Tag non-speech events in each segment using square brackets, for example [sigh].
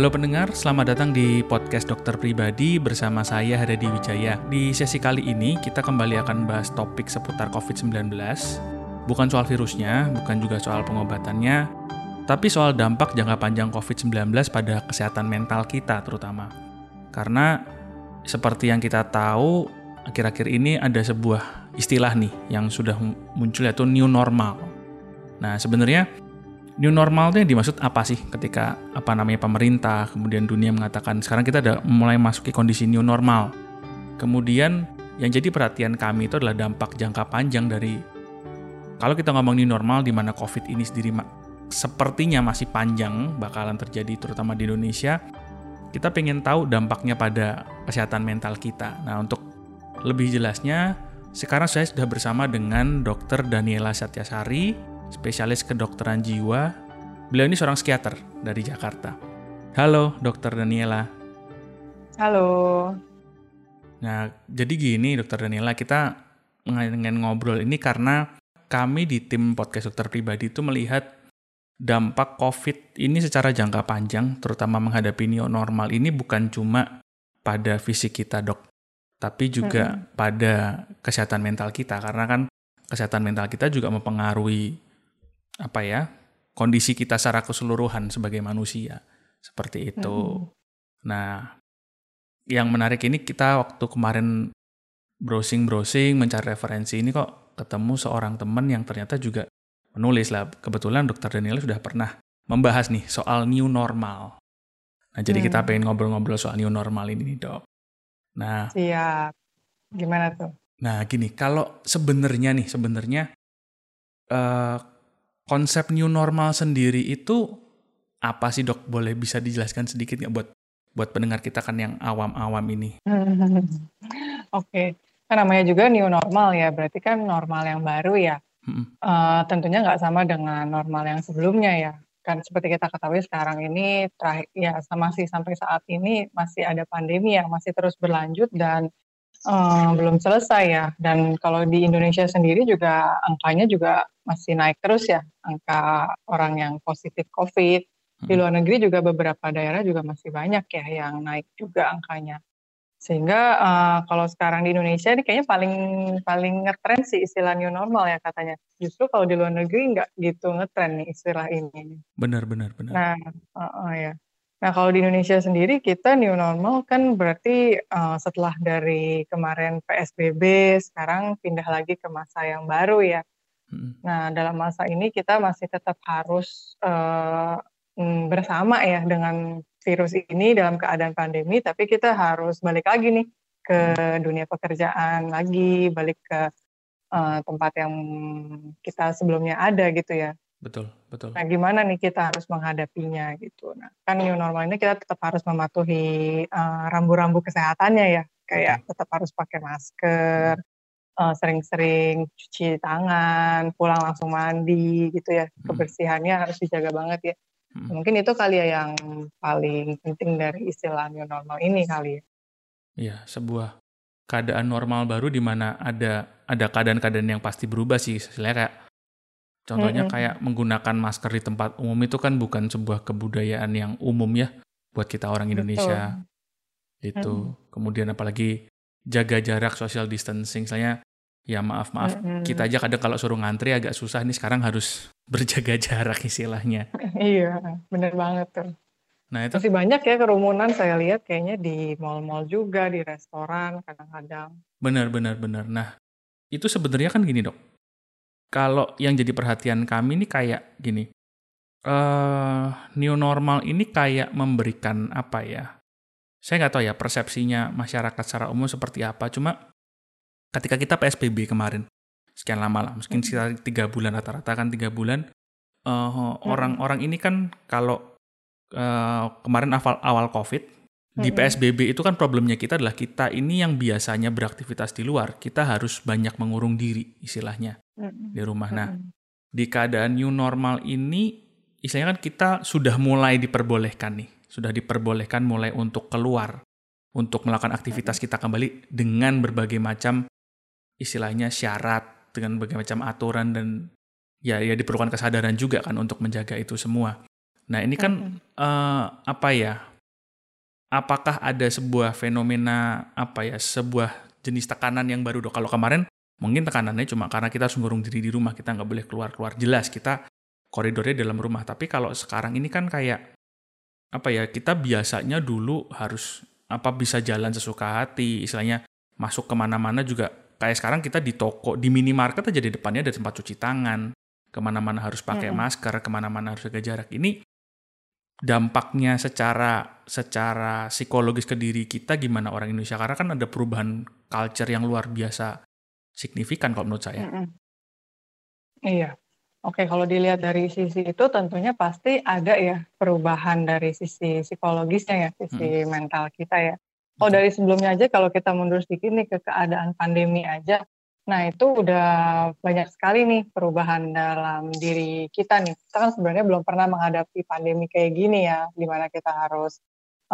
Halo pendengar, selamat datang di podcast dokter pribadi bersama saya Haryadi Wijaya. Di sesi kali ini kita kembali akan bahas topik seputar COVID-19. Bukan soal virusnya, bukan juga soal pengobatannya, tapi soal dampak jangka panjang COVID-19 pada kesehatan mental kita terutama. Karena seperti yang kita tahu, akhir-akhir ini ada sebuah istilah nih yang sudah muncul yaitu new normal. Nah, sebenarnya New normal itu yang dimaksud apa sih ketika apa namanya pemerintah, kemudian dunia mengatakan sekarang kita udah mulai masuki kondisi new normal. Kemudian yang jadi perhatian kami itu adalah dampak jangka panjang dari kalau kita ngomong new normal di mana COVID ini sendiri sepertinya masih panjang bakalan terjadi terutama di Indonesia, kita pengen tahu dampaknya pada kesehatan mental kita. Nah, untuk lebih jelasnya, sekarang saya sudah bersama dengan Dr. Daniela Satyasari, spesialis kedokteran jiwa. Beliau ini seorang psikiater dari Jakarta. Halo, Dokter Daniela. Halo. Nah, jadi gini, Dokter Daniela, kita ingin ngobrol ini karena kami di tim podcast dokter pribadi itu melihat dampak COVID ini secara jangka panjang, terutama menghadapi new normal ini bukan cuma pada fisik kita, dok, tapi juga mm -hmm. pada kesehatan mental kita. Karena kan kesehatan mental kita juga mempengaruhi apa ya kondisi kita secara keseluruhan sebagai manusia seperti itu. Hmm. Nah, yang menarik ini kita waktu kemarin browsing-browsing mencari referensi ini kok ketemu seorang teman yang ternyata juga menulis lah. Kebetulan dokter Daniel sudah pernah membahas nih soal new normal. Nah, jadi hmm. kita pengen ngobrol-ngobrol soal new normal ini nih, Dok. Nah, siap. Gimana tuh? Nah, gini, kalau sebenarnya nih, sebenarnya uh, konsep new normal sendiri itu apa sih dok? Boleh bisa dijelaskan sedikit nggak buat buat pendengar kita kan yang awam-awam ini? [laughs] Oke, okay. kan namanya juga new normal ya, berarti kan normal yang baru ya. Hmm. Uh, tentunya nggak sama dengan normal yang sebelumnya ya. Kan seperti kita ketahui sekarang ini terakhir ya masih sampai saat ini masih ada pandemi yang masih terus berlanjut dan uh, belum selesai ya. Dan kalau di Indonesia sendiri juga angkanya juga masih naik terus ya, angka orang yang positif COVID. Di luar negeri juga beberapa daerah juga masih banyak ya yang naik juga angkanya. Sehingga uh, kalau sekarang di Indonesia ini kayaknya paling paling ngetren sih istilah new normal ya katanya. Justru kalau di luar negeri nggak gitu ngetren nih istilah ini. Benar benar benar. Nah, uh, uh, ya. Nah, kalau di Indonesia sendiri kita new normal kan berarti uh, setelah dari kemarin PSBB sekarang pindah lagi ke masa yang baru ya. Hmm. Nah, dalam masa ini kita masih tetap harus uh, bersama ya dengan virus ini dalam keadaan pandemi, tapi kita harus balik lagi nih ke hmm. dunia pekerjaan lagi, balik ke uh, tempat yang kita sebelumnya ada gitu ya. Betul, betul. Nah, gimana nih kita harus menghadapinya gitu. Nah, kan new normal ini kita tetap harus mematuhi uh, rambu-rambu kesehatannya ya, kayak okay. tetap harus pakai masker, uh, sering-sering cuci tangan, pulang langsung mandi gitu ya. Hmm. Kebersihannya harus dijaga banget ya. Hmm. Mungkin itu kali ya yang paling penting dari istilah new normal ini kali ya. Iya, sebuah keadaan normal baru di mana ada ada keadaan-keadaan yang pasti berubah sih. Istilahnya kayak Contohnya mm -hmm. kayak menggunakan masker di tempat umum itu kan bukan sebuah kebudayaan yang umum ya buat kita orang Indonesia. Betul. Itu. Mm -hmm. Kemudian apalagi jaga jarak social distancing. Misalnya ya maaf maaf mm -hmm. kita aja kadang kalau suruh ngantri agak susah nih sekarang harus [laughs] berjaga jarak istilahnya. [laughs] iya, bener banget tuh. Nah itu masih banyak ya kerumunan saya lihat kayaknya di mall-mall juga di restoran kadang-kadang. Benar benar benar. Nah itu sebenarnya kan gini dok kalau yang jadi perhatian kami ini kayak gini, uh, new normal ini kayak memberikan apa ya? Saya nggak tahu ya persepsinya masyarakat secara umum seperti apa. Cuma ketika kita PSBB kemarin sekian lama lah, mungkin sekitar tiga bulan rata-rata kan tiga bulan. Orang-orang uh, ini kan kalau uh, kemarin awal awal COVID di PSBB itu kan problemnya kita adalah kita ini yang biasanya beraktivitas di luar, kita harus banyak mengurung diri istilahnya di rumah. Nah, di keadaan new normal ini istilahnya kan kita sudah mulai diperbolehkan nih, sudah diperbolehkan mulai untuk keluar, untuk melakukan aktivitas kita kembali dengan berbagai macam istilahnya syarat, dengan berbagai macam aturan dan ya ya diperlukan kesadaran juga kan untuk menjaga itu semua. Nah ini kan uh, apa ya? Apakah ada sebuah fenomena apa ya? Sebuah jenis tekanan yang baru dok? Kalau kemarin mungkin tekanannya cuma karena kita harus ngurung diri di rumah, kita nggak boleh keluar keluar. Jelas kita koridornya dalam rumah. Tapi kalau sekarang ini kan kayak apa ya? Kita biasanya dulu harus apa bisa jalan sesuka hati, istilahnya masuk ke mana-mana juga kayak sekarang kita di toko, di minimarket aja di depannya ada tempat cuci tangan, ke mana-mana harus pakai hmm. masker, ke mana-mana harus jaga jarak. Ini dampaknya secara secara psikologis ke diri kita gimana orang Indonesia karena kan ada perubahan culture yang luar biasa signifikan kalau menurut saya. Mm Iya. Oke, kalau dilihat dari sisi itu tentunya pasti ada ya perubahan dari sisi psikologisnya ya, sisi hmm. mental kita ya. Kalau dari sebelumnya aja kalau kita mundur sedikit nih ke keadaan pandemi aja, nah itu udah banyak sekali nih perubahan dalam diri kita nih. Kita kan sebenarnya belum pernah menghadapi pandemi kayak gini ya, di mana kita harus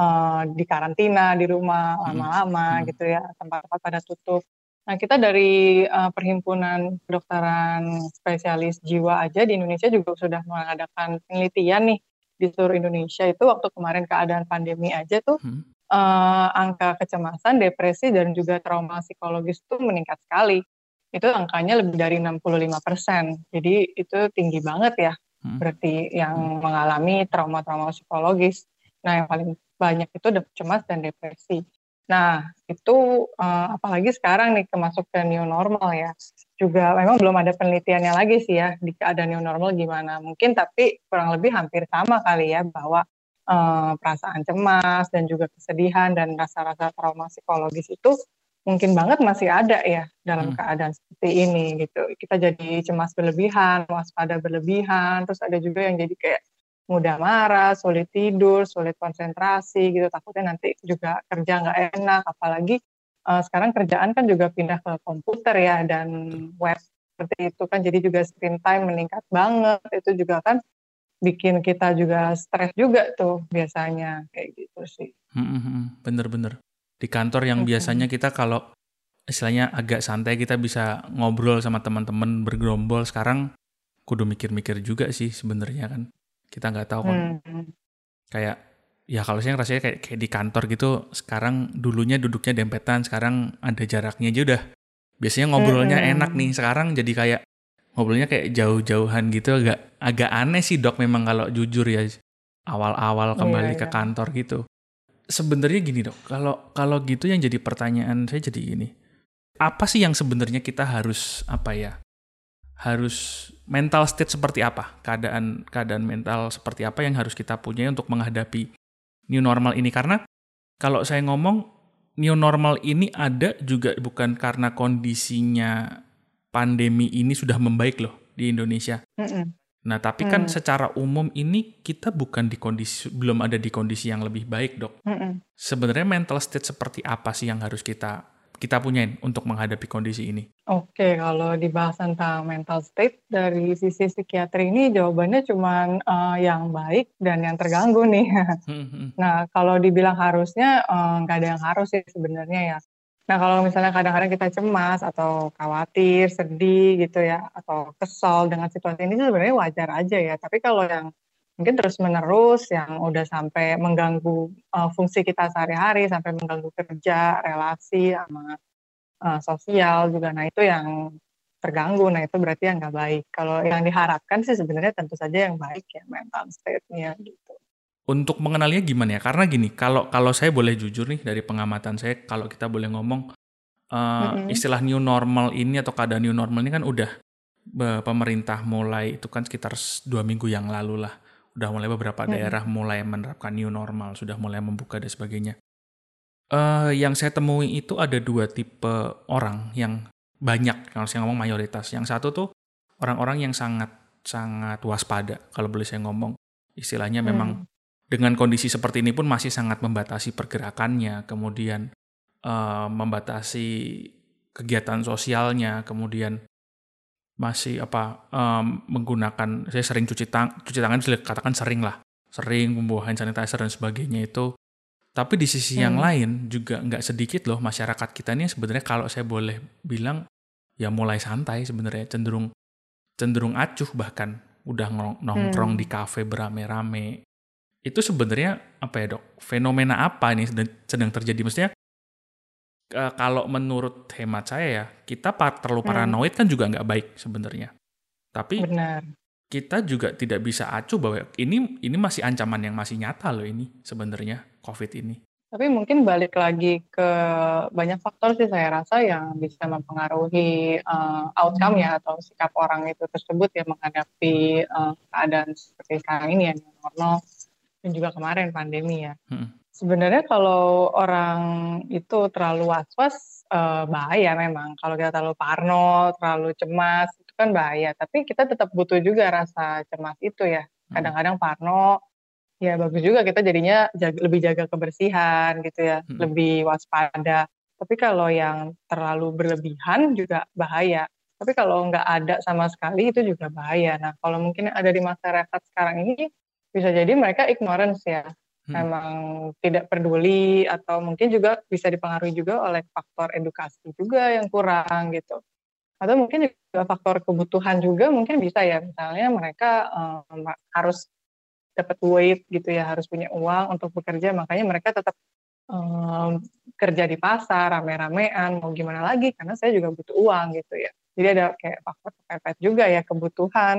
uh, di karantina di rumah lama-lama hmm. gitu ya, tempat-tempat pada tutup. Nah, kita dari uh, Perhimpunan Kedokteran Spesialis Jiwa aja di Indonesia juga sudah mengadakan penelitian nih di seluruh Indonesia itu waktu kemarin keadaan pandemi aja tuh hmm. uh, angka kecemasan, depresi dan juga trauma psikologis itu meningkat sekali. Itu angkanya lebih dari 65 persen. Jadi itu tinggi banget ya. Hmm. Berarti yang hmm. mengalami trauma-trauma psikologis. Nah, yang paling banyak itu cemas dan depresi. Nah, itu uh, apalagi sekarang nih kemasuk ke new normal ya. Juga memang belum ada penelitiannya lagi sih ya di keadaan new normal gimana. Mungkin tapi kurang lebih hampir sama kali ya bahwa uh, perasaan cemas dan juga kesedihan dan rasa-rasa trauma psikologis itu mungkin banget masih ada ya dalam hmm. keadaan seperti ini gitu. Kita jadi cemas berlebihan, waspada berlebihan, terus ada juga yang jadi kayak mudah marah, sulit tidur, sulit konsentrasi gitu. Takutnya nanti juga kerja nggak enak, apalagi uh, sekarang kerjaan kan juga pindah ke komputer ya dan web seperti itu kan. Jadi juga screen time meningkat banget. Itu juga kan bikin kita juga stres juga tuh biasanya kayak gitu sih. Hmm, hmm, hmm. Bener-bener. Di kantor yang hmm. biasanya kita kalau istilahnya agak santai kita bisa ngobrol sama teman-teman bergerombol sekarang kudu mikir-mikir juga sih sebenarnya kan kita nggak tahu kan hmm. kayak ya kalau saya rasanya kayak, kayak di kantor gitu sekarang dulunya duduknya dempetan sekarang ada jaraknya aja udah biasanya ngobrolnya hmm. enak nih sekarang jadi kayak ngobrolnya kayak jauh-jauhan gitu agak agak aneh sih dok memang kalau jujur ya awal-awal iya, kembali yeah, ke kantor gitu sebenarnya gini dok kalau kalau gitu yang jadi pertanyaan saya jadi ini apa sih yang sebenarnya kita harus apa ya harus mental state seperti apa keadaan keadaan mental seperti apa yang harus kita punya untuk menghadapi new normal ini karena kalau saya ngomong new normal ini ada juga bukan karena kondisinya pandemi ini sudah membaik loh di Indonesia. Mm -mm. Nah, tapi kan mm. secara umum ini kita bukan di kondisi belum ada di kondisi yang lebih baik, Dok. Mm -mm. Sebenarnya mental state seperti apa sih yang harus kita kita punyain untuk menghadapi kondisi ini? Oke, kalau dibahas tentang mental state dari sisi psikiatri ini jawabannya cuma uh, yang baik dan yang terganggu nih. [laughs] Hmm, hmm. nah, kalau dibilang harusnya uh, nggak ada yang harus sih sebenarnya ya. Nah, kalau misalnya kadang-kadang kita cemas atau khawatir, sedih gitu ya, atau kesal dengan situasi ini sebenarnya wajar aja ya. Tapi kalau yang mungkin terus menerus yang udah sampai mengganggu uh, fungsi kita sehari-hari sampai mengganggu kerja relasi sama uh, sosial juga nah itu yang terganggu. Nah itu berarti yang nggak baik. Kalau yang diharapkan sih sebenarnya tentu saja yang baik ya mental state-nya gitu untuk mengenalnya gimana ya karena gini kalau kalau saya boleh jujur nih dari pengamatan saya kalau kita boleh ngomong uh, mm-hmm. istilah new normal ini atau keadaan new normal ini kan udah pemerintah mulai itu kan sekitar dua minggu yang lalu lah udah mulai beberapa hmm. daerah mulai menerapkan new normal, sudah mulai membuka dan sebagainya. Uh, yang saya temui itu ada dua tipe orang yang banyak, kalau saya ngomong mayoritas. Yang satu tuh orang-orang yang sangat sangat waspada, kalau boleh saya ngomong. Istilahnya hmm. memang dengan kondisi seperti ini pun masih sangat membatasi pergerakannya, kemudian uh, membatasi kegiatan sosialnya, kemudian masih apa um, menggunakan saya sering cuci tang cuci tangan bisa katakan sering lah sering membawa hand sanitizer dan sebagainya itu tapi di sisi hmm. yang lain juga nggak sedikit loh masyarakat kita ini sebenarnya kalau saya boleh bilang ya mulai santai sebenarnya cenderung cenderung acuh bahkan udah nongkrong hmm. di kafe berame-rame. Itu sebenarnya apa ya dok? Fenomena apa ini sedang terjadi? Maksudnya kalau menurut hemat saya ya, kita terlalu hmm. paranoid hmm. kan juga nggak baik sebenarnya. Tapi Benar. kita juga tidak bisa acuh bahwa ini ini masih ancaman yang masih nyata loh ini sebenarnya COVID ini. Tapi mungkin balik lagi ke banyak faktor sih saya rasa yang bisa mempengaruhi uh, outcome ya atau sikap orang itu tersebut ya menghadapi uh, keadaan seperti sekarang ini ya normal dan juga kemarin pandemi ya. Hmm. Sebenarnya kalau orang itu terlalu was-was uh, bahaya memang. Kalau kita terlalu parno, terlalu cemas itu kan bahaya. Tapi kita tetap butuh juga rasa cemas itu ya. Kadang-kadang parno Ya bagus juga kita jadinya jaga, lebih jaga kebersihan gitu ya, hmm. lebih waspada. Tapi kalau yang terlalu berlebihan juga bahaya. Tapi kalau nggak ada sama sekali itu juga bahaya. Nah kalau mungkin ada di masyarakat sekarang ini bisa jadi mereka ignorance ya, hmm. memang tidak peduli atau mungkin juga bisa dipengaruhi juga oleh faktor edukasi juga yang kurang gitu. Atau mungkin juga faktor kebutuhan juga mungkin bisa ya, misalnya mereka um, harus dapat duit gitu ya harus punya uang untuk bekerja makanya mereka tetap um, kerja di pasar rame-ramean mau gimana lagi karena saya juga butuh uang gitu ya jadi ada kayak faktor kepepet juga ya kebutuhan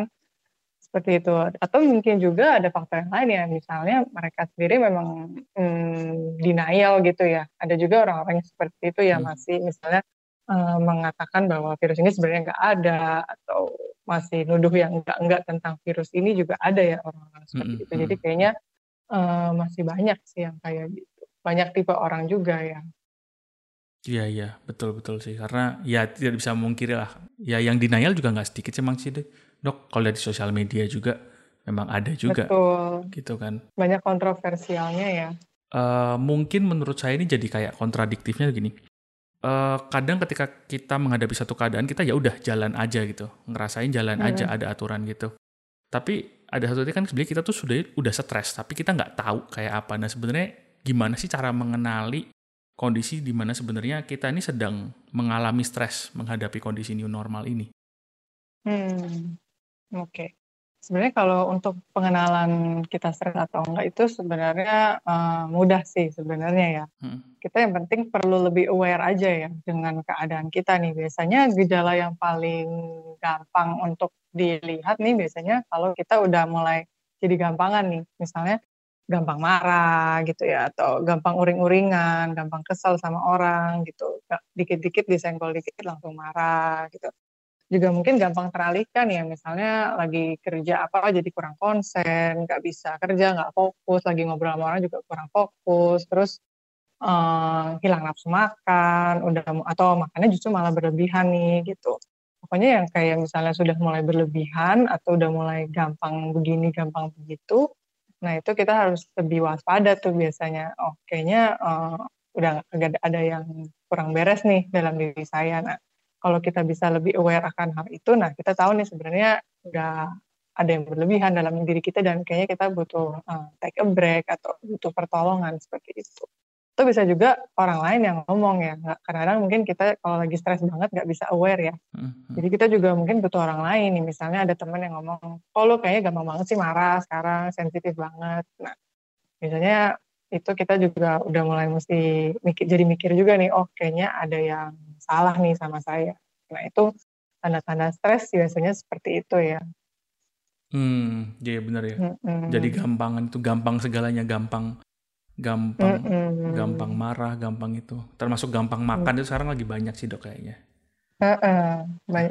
seperti itu atau mungkin juga ada faktor yang lain ya misalnya mereka sendiri memang hmm, denial gitu ya ada juga orang-orang yang seperti itu ya hmm. masih misalnya uh, mengatakan bahwa virus ini sebenarnya nggak ada atau masih nuduh yang enggak-enggak tentang virus ini juga ada ya orang-orang seperti mm -hmm. itu. Jadi kayaknya uh, masih banyak sih yang kayak gitu. Banyak tipe orang juga ya. Iya iya betul betul sih karena ya tidak bisa memungkiri lah ya yang denial juga nggak sedikit sih emang sih dok kalau dari sosial media juga memang ada juga betul. gitu kan. Banyak kontroversialnya ya. Uh, mungkin menurut saya ini jadi kayak kontradiktifnya gini. Uh, kadang ketika kita menghadapi satu keadaan kita ya udah jalan aja gitu. Ngerasain jalan hmm. aja ada aturan gitu. Tapi ada satu titik kan sebenarnya kita tuh sudah udah stres tapi kita nggak tahu kayak apa. Nah sebenarnya gimana sih cara mengenali kondisi di mana sebenarnya kita ini sedang mengalami stres menghadapi kondisi new normal ini? Hmm oke okay. Sebenarnya kalau untuk pengenalan kita stres atau enggak itu sebenarnya uh, mudah sih sebenarnya ya. Hmm. Kita yang penting perlu lebih aware aja ya dengan keadaan kita nih. Biasanya gejala yang paling gampang untuk dilihat nih biasanya kalau kita udah mulai jadi gampangan nih. Misalnya gampang marah gitu ya atau gampang uring-uringan, gampang kesal sama orang gitu. Dikit-dikit disenggol dikit langsung marah gitu juga mungkin gampang teralihkan ya. Misalnya lagi kerja apa jadi kurang konsen nggak bisa kerja nggak fokus lagi ngobrol sama orang juga kurang fokus terus uh, hilang nafsu makan udah atau makannya justru malah berlebihan nih gitu. Pokoknya yang kayak misalnya sudah mulai berlebihan atau udah mulai gampang begini gampang begitu nah itu kita harus lebih waspada tuh biasanya. Oh kayaknya uh, udah ada yang kurang beres nih dalam diri saya nah kalau kita bisa lebih aware akan hal itu, nah kita tahu nih sebenarnya udah ada yang berlebihan dalam diri kita dan kayaknya kita butuh uh, take a break atau butuh pertolongan seperti itu. Itu bisa juga orang lain yang ngomong ya, kadang-kadang mungkin kita kalau lagi stres banget nggak bisa aware ya. Mm-hmm. Jadi kita juga mungkin butuh orang lain nih, misalnya ada teman yang ngomong, oh lo kayaknya gampang banget sih marah sekarang, sensitif banget. Nah, misalnya itu kita juga udah mulai mesti mikir, jadi mikir juga nih, oh kayaknya ada yang salah nih sama saya. Nah itu tanda-tanda stres biasanya seperti itu ya. Hmm, iya benar ya. Mm-mm. Jadi gampangan itu gampang segalanya gampang, gampang, Mm-mm. gampang marah, gampang itu. Termasuk gampang makan mm. itu sekarang lagi banyak sih dok kayaknya. Uh-uh.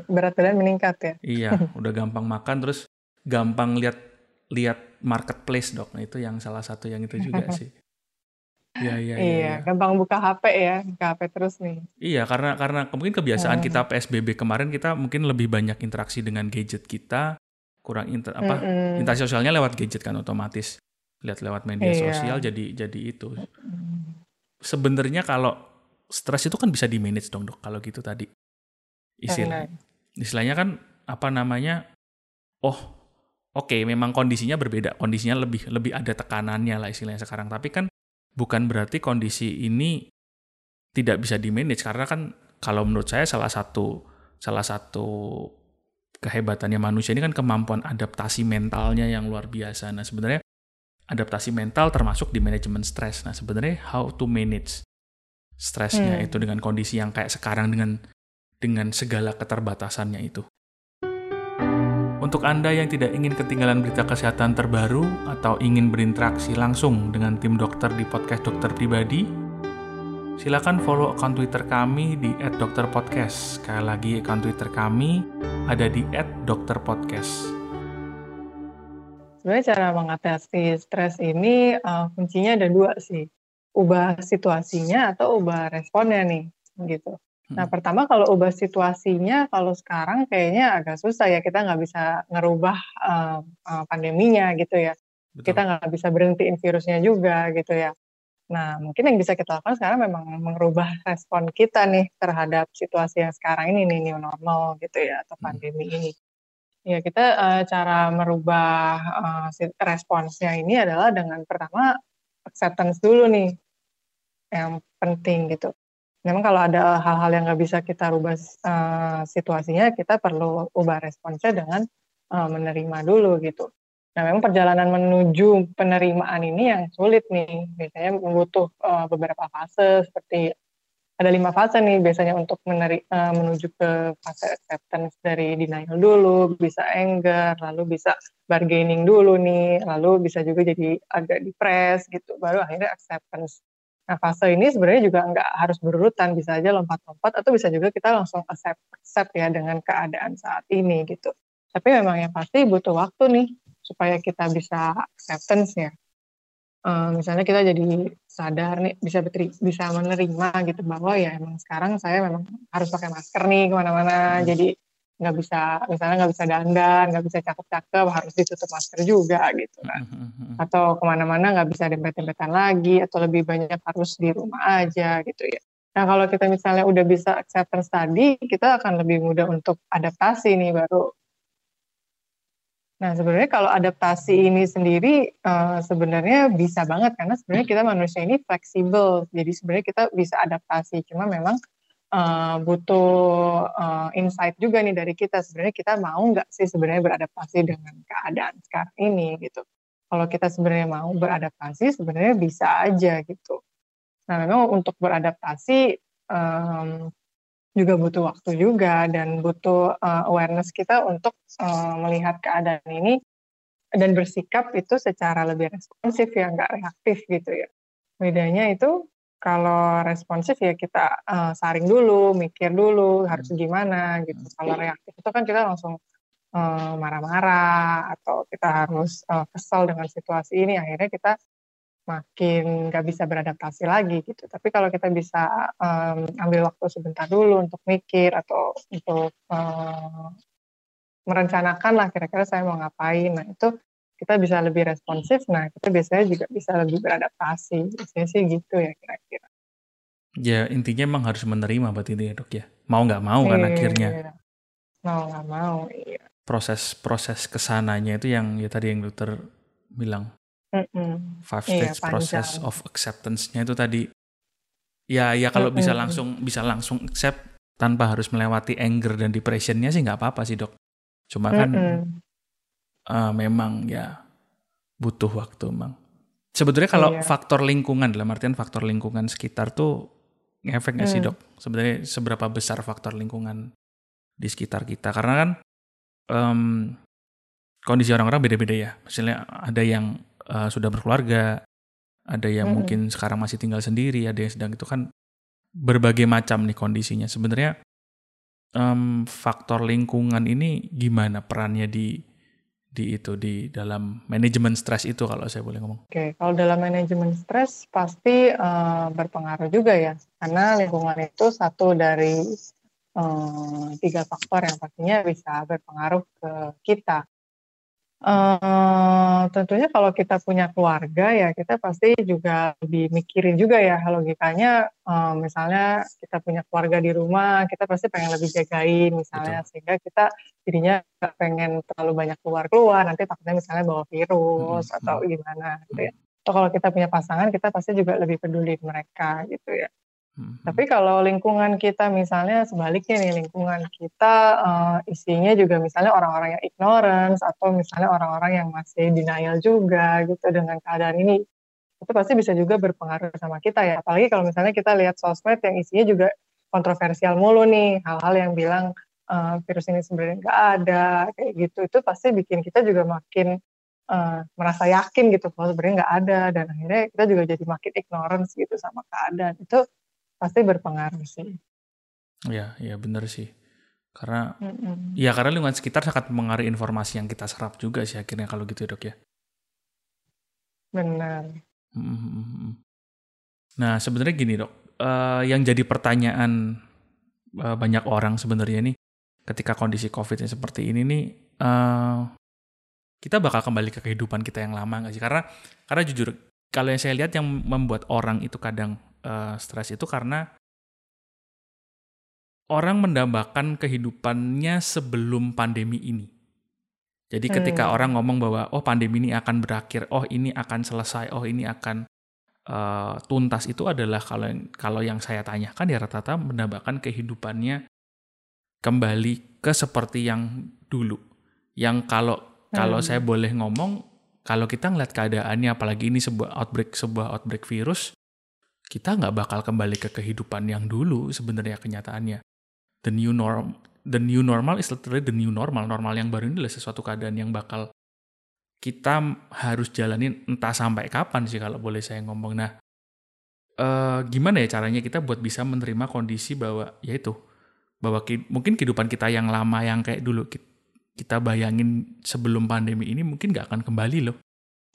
Berat badan meningkat ya. iya, [laughs] udah gampang makan terus gampang lihat lihat marketplace dok. Nah itu yang salah satu yang itu juga [laughs] sih. Iya, iya, iya, iya. gampang buka HP ya, buka HP terus nih. Iya, karena karena mungkin kebiasaan hmm. kita PSBB kemarin kita mungkin lebih banyak interaksi dengan gadget kita, kurang inter apa mm interaksi sosialnya lewat gadget kan otomatis. Lihat lewat media iya. sosial jadi jadi itu. Sebenarnya kalau stres itu kan bisa di manage dong, Dok, kalau gitu tadi. Istilah, istilahnya kan apa namanya? Oh, oke, okay, memang kondisinya berbeda. Kondisinya lebih lebih ada tekanannya lah istilahnya sekarang. Tapi kan bukan berarti kondisi ini tidak bisa di manage karena kan kalau menurut saya salah satu salah satu kehebatannya manusia ini kan kemampuan adaptasi mentalnya yang luar biasa. Nah, sebenarnya adaptasi mental termasuk di manajemen stres. Nah, sebenarnya how to manage stresnya hmm. itu dengan kondisi yang kayak sekarang dengan dengan segala keterbatasannya itu. Untuk Anda yang tidak ingin ketinggalan berita kesehatan terbaru atau ingin berinteraksi langsung dengan tim dokter di podcast dokter pribadi, silakan follow akun Twitter kami di @dokterpodcast. Sekali lagi akun Twitter kami ada di @dokterpodcast. Sebenarnya cara mengatasi stres ini uh, kuncinya ada dua sih, ubah situasinya atau ubah responnya nih, gitu. Nah, hmm. pertama kalau ubah situasinya, kalau sekarang kayaknya agak susah ya, kita nggak bisa ngerubah uh, uh, pandeminya gitu ya. Betul. Kita nggak bisa berhentiin virusnya juga gitu ya. Nah, mungkin yang bisa kita lakukan sekarang memang merubah respon kita nih terhadap situasi yang sekarang ini nih new normal gitu ya atau hmm. pandemi hmm. ini. Ya kita uh, cara merubah uh, responsnya ini adalah dengan pertama acceptance dulu nih yang penting gitu memang kalau ada hal-hal yang nggak bisa kita rubah uh, situasinya, kita perlu ubah responsnya dengan uh, menerima dulu gitu. Nah, memang perjalanan menuju penerimaan ini yang sulit nih. Biasanya membutuh uh, beberapa fase seperti ada lima fase nih biasanya untuk meneri, uh, menuju ke fase acceptance dari denial dulu, bisa anger, lalu bisa bargaining dulu nih, lalu bisa juga jadi agak depres gitu, baru akhirnya acceptance. Nah, fase ini sebenarnya juga nggak harus berurutan, bisa aja lompat-lompat atau bisa juga kita langsung accept, accept ya dengan keadaan saat ini gitu. Tapi memang yang pasti butuh waktu nih supaya kita bisa acceptance ya. Uh, misalnya kita jadi sadar nih bisa beteri, bisa menerima gitu bahwa ya emang sekarang saya memang harus pakai masker nih ke mana-mana. Hmm. Jadi nggak bisa misalnya nggak bisa dandan nggak bisa cakep-cakep harus ditutup masker juga gitu kan mm-hmm. atau ke mana-mana nggak bisa dempet-dempetan lagi atau lebih banyak harus di rumah aja gitu ya nah kalau kita misalnya udah bisa acceptance tadi kita akan lebih mudah untuk adaptasi nih baru Nah, sebenarnya kalau adaptasi ini sendiri uh, sebenarnya bisa banget karena sebenarnya kita manusia ini fleksibel. Jadi sebenarnya kita bisa adaptasi. Cuma memang uh, butuh uh, insight juga nih dari kita sebenarnya kita mau nggak sih sebenarnya beradaptasi dengan keadaan sekarang ini gitu. Kalau kita sebenarnya mau beradaptasi sebenarnya bisa aja gitu. Nah memang untuk beradaptasi um, juga butuh waktu juga dan butuh uh, awareness kita untuk uh, melihat keadaan ini dan bersikap itu secara lebih responsif ya nggak reaktif gitu ya. Bedanya itu kalau responsif ya kita uh, saring dulu, mikir dulu harus hmm. gimana gitu. Kalau reaktif itu kan kita langsung uh, marah-marah atau kita harus uh, kesal dengan situasi ini, akhirnya kita makin nggak bisa beradaptasi lagi gitu. Tapi kalau kita bisa um, ambil waktu sebentar dulu untuk mikir atau untuk uh, merencanakan lah kira-kira saya mau ngapain, nah itu kita bisa lebih responsif, nah kita biasanya juga bisa lebih beradaptasi. Biasanya sih gitu ya kira-kira. Ya intinya emang harus menerima berarti itu ya dok ya. Mau nggak mau kan iya, akhirnya. Mau nggak mau, iya. Proses-proses ke sananya itu yang ya tadi yang dokter bilang. Mm-mm. Five iya, stage iya, process of acceptance-nya itu tadi. Ya ya kalau Mm-mm. bisa langsung bisa langsung accept tanpa harus melewati anger dan depressionnya sih nggak apa-apa sih dok. Cuma kan Mm-mm uh, memang ya butuh waktu emang. Sebetulnya kalau iya. faktor lingkungan dalam artian faktor lingkungan sekitar tuh ngefek nggak hmm. sih dok? Sebenarnya seberapa besar faktor lingkungan di sekitar kita? Karena kan um, kondisi orang-orang beda-beda ya. Misalnya ada yang uh, sudah berkeluarga, ada yang hmm. mungkin sekarang masih tinggal sendiri, ada yang sedang itu kan berbagai macam nih kondisinya. Sebenarnya um, faktor lingkungan ini gimana perannya di di itu di dalam manajemen stres itu kalau saya boleh ngomong. Oke, kalau dalam manajemen stres pasti uh, berpengaruh juga ya, karena lingkungan itu satu dari uh, tiga faktor yang pastinya bisa berpengaruh ke kita. Uh, tentunya kalau kita punya keluarga ya kita pasti juga lebih mikirin juga ya logikanya uh, misalnya kita punya keluarga di rumah kita pasti pengen lebih jagain misalnya Betul. sehingga kita jadinya nggak pengen terlalu banyak keluar keluar nanti takutnya misalnya bawa virus hmm. atau gimana gitu ya. Atau kalau kita punya pasangan kita pasti juga lebih peduli mereka gitu ya. Hmm. Tapi kalau lingkungan kita misalnya sebaliknya nih lingkungan kita uh, isinya juga misalnya orang-orang yang ignorance atau misalnya orang-orang yang masih denial juga gitu dengan keadaan ini itu pasti bisa juga berpengaruh sama kita ya apalagi kalau misalnya kita lihat sosmed yang isinya juga kontroversial mulu nih hal-hal yang bilang uh, virus ini sebenarnya nggak ada kayak gitu itu pasti bikin kita juga makin uh, merasa yakin gitu kalau sebenarnya nggak ada dan akhirnya kita juga jadi makin ignorance gitu sama keadaan itu pasti berpengaruh sih. Ya, ya benar sih. Karena mm-hmm. ya karena lingkungan sekitar sangat mengaruhi informasi yang kita serap juga sih akhirnya kalau gitu Dok ya. Benar. Mm-hmm. Nah, sebenarnya gini, Dok. Uh, yang jadi pertanyaan uh, banyak orang sebenarnya nih ketika kondisi Covid yang seperti ini nih uh, kita bakal kembali ke kehidupan kita yang lama nggak sih? Karena karena jujur kalau yang saya lihat yang membuat orang itu kadang uh, stres itu karena orang mendambakan kehidupannya sebelum pandemi ini. Jadi ketika hmm. orang ngomong bahwa oh pandemi ini akan berakhir, oh ini akan selesai, oh ini akan uh, tuntas itu adalah kalau kalau yang saya tanyakan ya rata-rata mendambakan kehidupannya kembali ke seperti yang dulu. Yang kalau hmm. kalau saya boleh ngomong, kalau kita ngeliat keadaannya apalagi ini sebuah outbreak sebuah outbreak virus, kita nggak bakal kembali ke kehidupan yang dulu sebenarnya kenyataannya. The new norm, the new normal is literally the new normal. Normal yang baru ini adalah sesuatu keadaan yang bakal kita harus jalanin entah sampai kapan sih kalau boleh saya ngomong. Nah, uh, gimana ya caranya kita buat bisa menerima kondisi bahwa ya itu bahwa ki, mungkin kehidupan kita yang lama yang kayak dulu kita bayangin sebelum pandemi ini mungkin nggak akan kembali loh.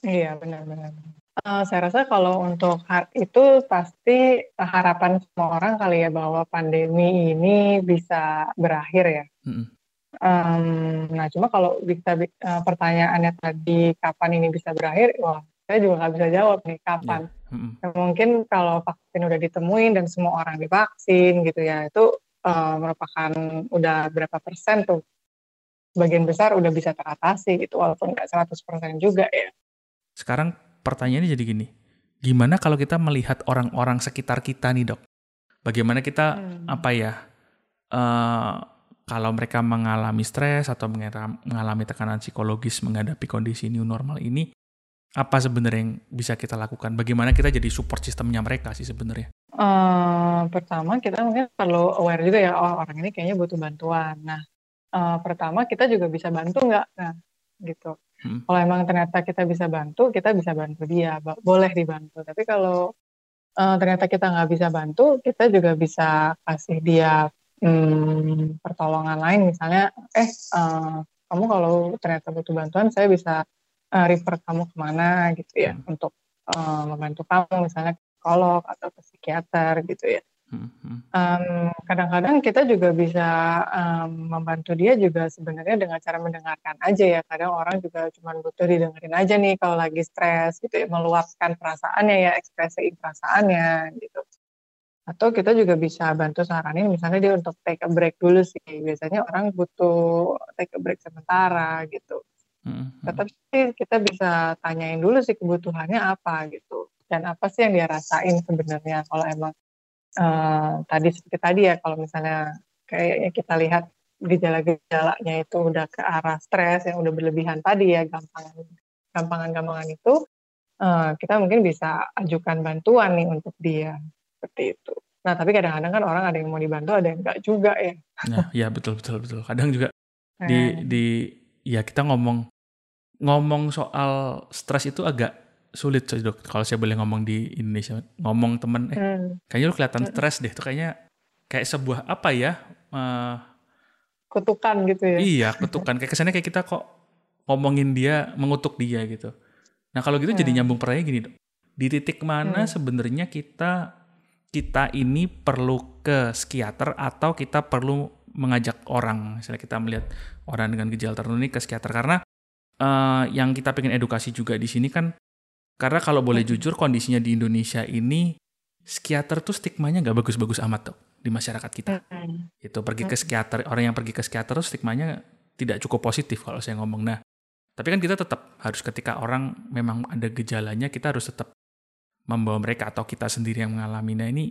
Iya benar-benar. Uh, saya rasa kalau untuk itu pasti harapan semua orang kali ya bahwa pandemi ini bisa berakhir ya. Mm-hmm. Um, nah cuma kalau kita uh, pertanyaannya tadi kapan ini bisa berakhir, wah saya juga nggak bisa jawab nih kapan. Yeah. Mm-hmm. Ya, mungkin kalau vaksin udah ditemuin dan semua orang divaksin gitu ya itu uh, merupakan udah berapa persen tuh sebagian besar udah bisa teratasi gitu walaupun nggak 100% juga ya. Sekarang pertanyaannya jadi gini, gimana kalau kita melihat orang-orang sekitar kita nih dok? Bagaimana kita hmm. apa ya? Uh, kalau mereka mengalami stres atau mengalami tekanan psikologis menghadapi kondisi new normal ini, apa sebenarnya yang bisa kita lakukan? Bagaimana kita jadi support sistemnya mereka sih sebenarnya? Uh, pertama kita mungkin perlu aware juga ya, oh orang ini kayaknya butuh bantuan. Nah, uh, pertama kita juga bisa bantu nggak? Nah, gitu. Hmm. Kalau emang ternyata kita bisa bantu, kita bisa bantu dia, boleh dibantu. Tapi kalau uh, ternyata kita nggak bisa bantu, kita juga bisa kasih dia hmm, pertolongan lain. Misalnya, eh uh, kamu kalau ternyata butuh bantuan, saya bisa uh, refer kamu ke mana gitu ya, hmm. untuk uh, membantu kamu, misalnya psikolog atau ke psikiater gitu ya. Um, kadang-kadang kita juga bisa um, membantu dia juga sebenarnya dengan cara mendengarkan aja ya. Kadang orang juga cuma butuh didengerin aja nih kalau lagi stres gitu ya, meluapkan perasaannya ya, ekspresi perasaannya gitu. Atau kita juga bisa bantu saranin misalnya dia untuk take a break dulu sih. Biasanya orang butuh take a break sementara gitu. Mm-hmm. Tetapi kita bisa tanyain dulu sih kebutuhannya apa gitu. Dan apa sih yang dia rasain sebenarnya kalau emang uh, tadi seperti tadi ya kalau misalnya kayaknya kita lihat gejala-gejalanya itu udah ke arah stres yang udah berlebihan tadi ya gampangan gampangan-gampangan itu uh, kita mungkin bisa ajukan bantuan nih untuk dia seperti itu. Nah tapi kadang-kadang kan orang ada yang mau dibantu ada yang enggak juga ya. Nah ya betul betul betul. Kadang juga di nah. di ya kita ngomong ngomong soal stres itu agak sulit sih dok kalau saya boleh ngomong di Indonesia ngomong temen eh hmm. kayaknya lu kelihatan hmm. stres deh tuh kayaknya kayak sebuah apa ya uh, kutukan gitu ya iya kutukan kayak kesannya kayak kita kok ngomongin dia mengutuk dia gitu nah kalau gitu hmm. jadi nyambung pertanyaan gini dok di titik mana hmm. sebenarnya kita kita ini perlu ke psikiater atau kita perlu mengajak orang misalnya kita melihat orang dengan gejala tertentu ini ke psikiater karena uh, yang kita pengen edukasi juga di sini kan karena kalau boleh jujur kondisinya di Indonesia ini psikiater tuh stigmanya nggak bagus-bagus amat tuh di masyarakat kita. Itu pergi ke psikiater, orang yang pergi ke psikiater tuh stigmanya tidak cukup positif kalau saya ngomong. Nah, tapi kan kita tetap harus ketika orang memang ada gejalanya kita harus tetap membawa mereka atau kita sendiri yang mengalami. Nah ini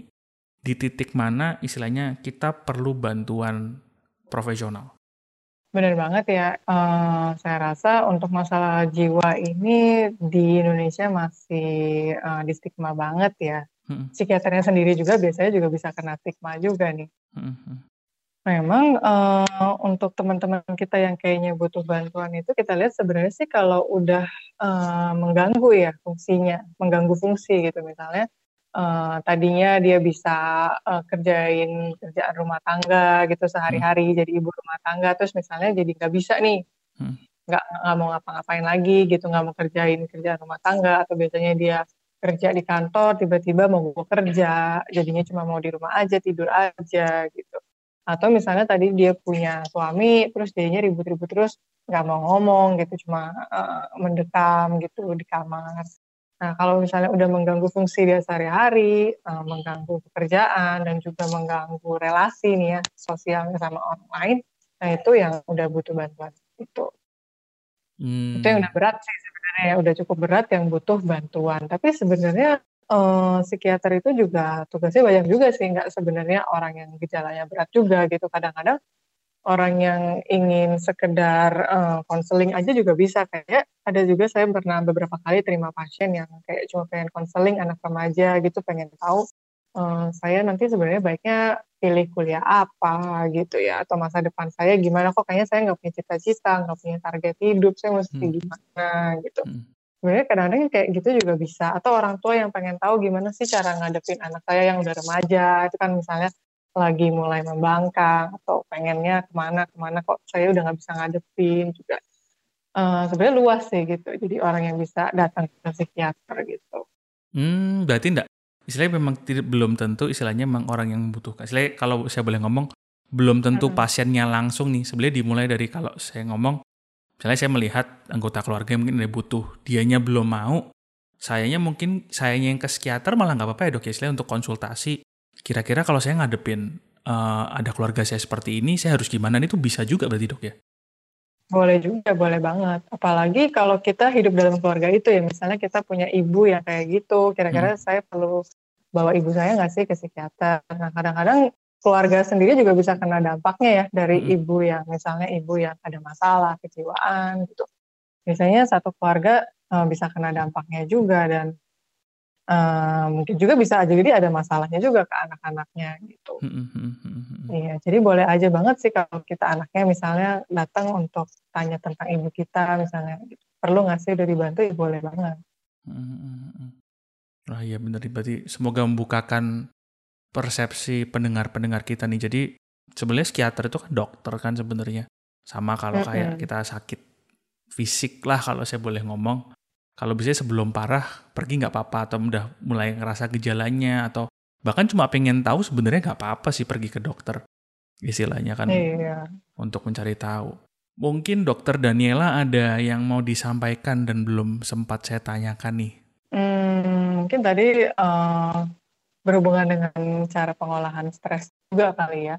di titik mana istilahnya kita perlu bantuan profesional. Benar banget ya. Uh, saya rasa untuk masalah jiwa ini di Indonesia masih uh, di stigma banget ya. Hmm. Psikiaternya sendiri juga biasanya juga bisa kena stigma juga nih. Hmm. Memang uh, untuk teman-teman kita yang kayaknya butuh bantuan itu kita lihat sebenarnya sih kalau udah uh, mengganggu ya fungsinya, mengganggu fungsi gitu misalnya uh, tadinya dia bisa uh, kerjain kerjaan rumah tangga gitu sehari-hari hmm. jadi ibu rumah tangga terus misalnya jadi nggak bisa nih hmm. nggak nggak mau ngapa-ngapain lagi gitu nggak mau kerjain kerjaan rumah tangga atau biasanya dia kerja di kantor tiba-tiba mau kerja jadinya cuma mau di rumah aja tidur aja gitu atau misalnya tadi dia punya suami terus dianya ribut-ribut terus nggak mau ngomong gitu cuma uh, mendekam gitu di kamar Nah, kalau misalnya udah mengganggu fungsi dia sehari-hari, uh, mengganggu pekerjaan, dan juga mengganggu relasi nih ya, sosialnya sama orang lain, nah itu yang udah butuh bantuan. Itu. Hmm. Itu yang udah berat sih sebenarnya, ya. udah cukup berat yang butuh bantuan. Tapi sebenarnya uh, psikiater itu juga tugasnya banyak juga sih, nggak sebenarnya orang yang gejalanya berat juga gitu. Kadang-kadang orang yang ingin sekedar konseling uh, aja juga bisa. Kayak ada juga saya pernah beberapa kali terima pasien yang kayak cuma pengen konseling anak remaja gitu pengen tahu uh, saya nanti sebenarnya baiknya pilih kuliah apa gitu ya atau masa depan saya gimana. Kok kayaknya saya nggak punya cita-cita nggak punya target hidup saya mesti hmm. gimana gitu. Hmm. sebenarnya kadang-kadang kayak gitu juga bisa. Atau orang tua yang pengen tahu gimana sih cara ngadepin anak saya yang udah remaja. Itu kan misalnya lagi mulai membangkang atau pengennya ke mana ke mana kok saya udah nggak bisa ngadepin juga. Uh, sebenarnya luas sih gitu jadi orang yang bisa datang ke psikiater gitu. Hmm berarti enggak istilahnya memang tidak belum tentu istilahnya memang orang yang membutuhkan. Istilahnya kalau saya boleh ngomong belum tentu hmm. pasiennya langsung nih. Sebenarnya dimulai dari kalau saya ngomong misalnya saya melihat anggota keluarga yang mungkin ada butuh dianya belum mau sayanya mungkin sayanya yang ke psikiater malah nggak apa-apa ya dok ya. Istilahnya untuk konsultasi kira-kira kalau saya ngadepin uh, ada keluarga saya seperti ini, saya harus gimana? Itu bisa juga berarti dok ya? Boleh juga, boleh banget. Apalagi kalau kita hidup dalam keluarga itu ya, misalnya kita punya ibu yang kayak gitu, kira-kira hmm. saya perlu bawa ibu saya nggak sih ke psikiater? Nah kadang-kadang keluarga sendiri juga bisa kena dampaknya ya dari hmm. ibu yang misalnya ibu yang ada masalah kejiwaan gitu. Biasanya satu keluarga uh, bisa kena dampaknya juga dan uh, mungkin juga bisa aja jadi ada masalahnya juga ke anak-anaknya gitu. Hmm, hmm, hmm, iya, jadi boleh aja banget sih kalau kita anaknya misalnya datang untuk tanya tentang ibu kita misalnya, gitu. perlu nggak sih udah dibantu? Ya boleh banget. Wah iya benar berarti semoga membukakan persepsi pendengar-pendengar kita nih. Jadi sebenarnya psikiater itu kan dokter kan sebenarnya. Sama kalau kayak kita sakit fisik lah kalau saya boleh ngomong kalau bisa sebelum parah pergi nggak apa-apa atau udah mulai ngerasa gejalanya atau bahkan cuma pengen tahu sebenarnya nggak apa-apa sih pergi ke dokter istilahnya kan iya. untuk mencari tahu. Mungkin dokter Daniela ada yang mau disampaikan dan belum sempat saya tanyakan nih. Hmm, mungkin tadi uh, berhubungan dengan cara pengolahan stres juga kali ya.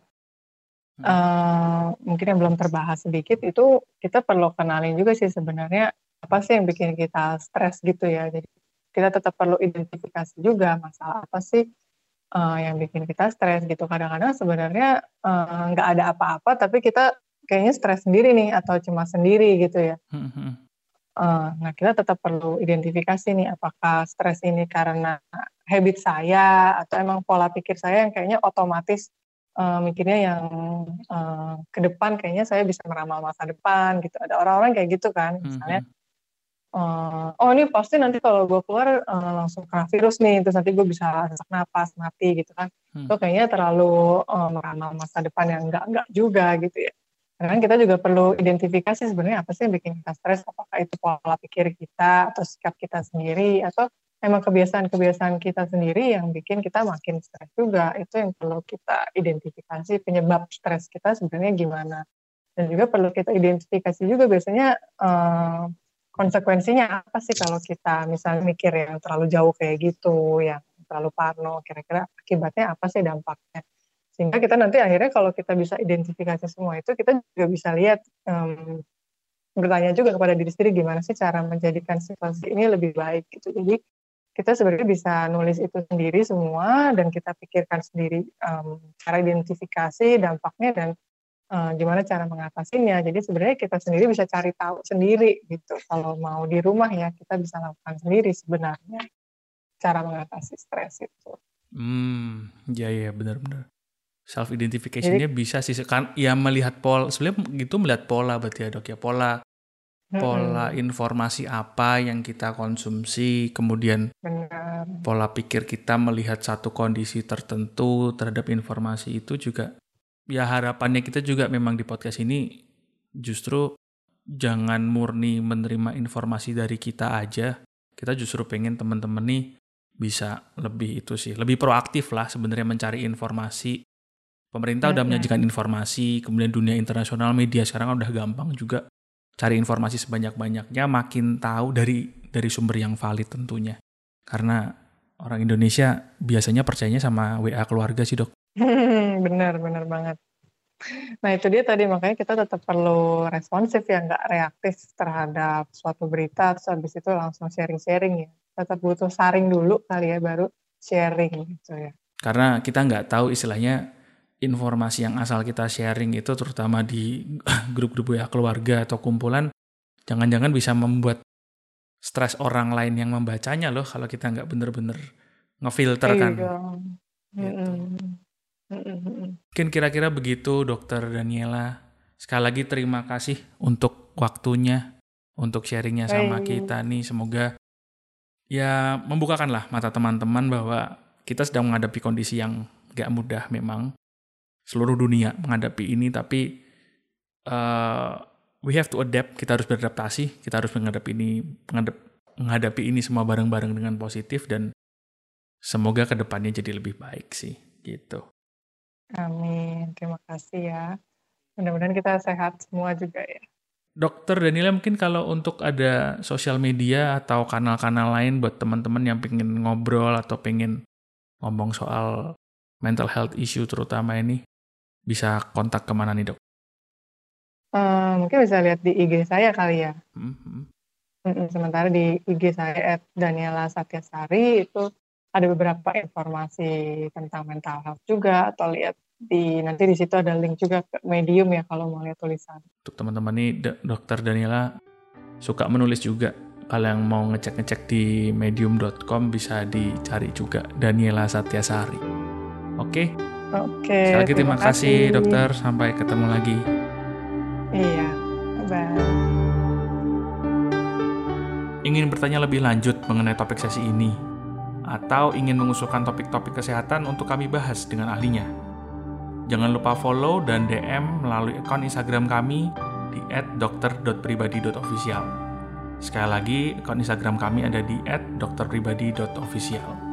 Uh, mungkin yang belum terbahas sedikit itu kita perlu kenalin juga sih sebenarnya apa sih yang bikin kita stres gitu ya. Jadi kita tetap perlu identifikasi juga masalah apa sih uh, yang bikin kita stres gitu. Kadang-kadang sebenarnya nggak uh, ada apa-apa, tapi kita kayaknya stres sendiri nih atau cuma sendiri gitu ya. Uh, nah kita tetap perlu identifikasi nih apakah stres ini karena habit saya atau emang pola pikir saya yang kayaknya otomatis uh, mikirnya yang uh, ke depan kayaknya saya bisa meramal masa depan gitu. Ada orang-orang kayak gitu kan, misalnya uh, oh ini pasti nanti kalau gue keluar uh, langsung kena virus nih terus nanti gue bisa sesak napas mati gitu kan. Hmm. itu kayaknya terlalu uh, meramal masa depan yang enggak enggak juga gitu ya. Karena kita juga perlu identifikasi sebenarnya apa sih yang bikin kita stres apakah itu pola pikir kita atau sikap kita sendiri atau emang kebiasaan-kebiasaan kita sendiri yang bikin kita makin stres juga. Itu yang perlu kita identifikasi penyebab stres kita sebenarnya gimana. Dan juga perlu kita identifikasi juga biasanya uh, konsekuensinya apa sih kalau kita misalnya mikir yang terlalu jauh kayak gitu, yang terlalu parno, kira-kira akibatnya apa sih dampaknya? Sehingga kita nanti akhirnya kalau kita bisa identifikasi semua itu, kita juga bisa lihat um, bertanya juga kepada diri sendiri gimana sih cara menjadikan situasi ini lebih baik gitu. Jadi kita sebenarnya bisa nulis itu sendiri semua dan kita pikirkan sendiri um, cara identifikasi dampaknya dan uh, gimana cara mengatasinya. Jadi sebenarnya kita sendiri bisa cari tahu sendiri gitu. Kalau mau di rumah ya kita bisa lakukan sendiri sebenarnya cara mengatasi stres itu. Hmm, ya ya benar-benar. Self identificationnya bisa sih kan ya melihat pola sebenarnya gitu melihat pola berarti ya dok ya pola pola hmm. informasi apa yang kita konsumsi, kemudian Benar. pola pikir kita melihat satu kondisi tertentu terhadap informasi itu juga ya harapannya kita juga memang di podcast ini justru jangan murni menerima informasi dari kita aja. Kita justru pengen teman-teman nih bisa lebih itu sih, lebih proaktif lah sebenarnya mencari informasi. Pemerintah ya, udah menyajikan informasi, kemudian dunia internasional media sekarang udah gampang juga cari informasi sebanyak-banyaknya makin tahu dari dari sumber yang valid tentunya. Karena orang Indonesia biasanya percayanya sama WA keluarga sih, Dok. Bener, bener banget. Nah itu dia tadi makanya kita tetap perlu responsif ya, nggak reaktif terhadap suatu berita, terus habis itu langsung sharing-sharing ya. Tetap butuh saring dulu kali ya, baru sharing gitu ya. Karena kita nggak tahu istilahnya informasi yang asal kita sharing itu terutama di [laughs] grup-grup ya keluarga atau kumpulan jangan-jangan bisa membuat stres orang lain yang membacanya loh kalau kita nggak bener-bener ngefilter kan. Iya. Gitu. Mungkin kira-kira begitu dokter Daniela. Sekali lagi terima kasih untuk waktunya, untuk sharingnya sama kita nih. Semoga ya membukakanlah mata teman-teman bahwa kita sedang menghadapi kondisi yang gak mudah memang. Seluruh dunia menghadapi ini tapi uh, we have to adapt. Kita harus beradaptasi. Kita harus menghadapi ini menghadap, menghadapi ini semua bareng-bareng dengan positif dan semoga ke depannya jadi lebih baik sih gitu amin terima kasih ya mudah-mudahan kita sehat semua juga ya Dokter Danila mungkin kalau untuk ada sosial media atau kanal-kanal lain buat teman-teman yang pengen ngobrol atau pengen ngomong soal mental health issue terutama ini bisa kontak ke mana nih dok? Uh, mungkin bisa lihat di IG saya kali ya. Mm-hmm. Sementara di IG saya at Daniela Satyasari itu ada beberapa informasi tentang mental health juga atau lihat di nanti di situ ada link juga ke medium ya kalau mau lihat tulisan. Untuk teman-teman nih dokter Daniela suka menulis juga. Kalau yang mau ngecek-ngecek di medium.com bisa dicari juga Daniela Satyasari. Oke. Okay? Oke. Sekali lagi terima, terima kasih, kasih dokter. Sampai ketemu lagi. Iya. Bye. Ingin bertanya lebih lanjut mengenai topik sesi ini, atau ingin mengusulkan topik-topik kesehatan untuk kami bahas dengan ahlinya? Jangan lupa follow dan DM melalui akun Instagram kami di @dokter.pribadi.official. Sekali lagi, akun Instagram kami ada di @dokterpribadi.official.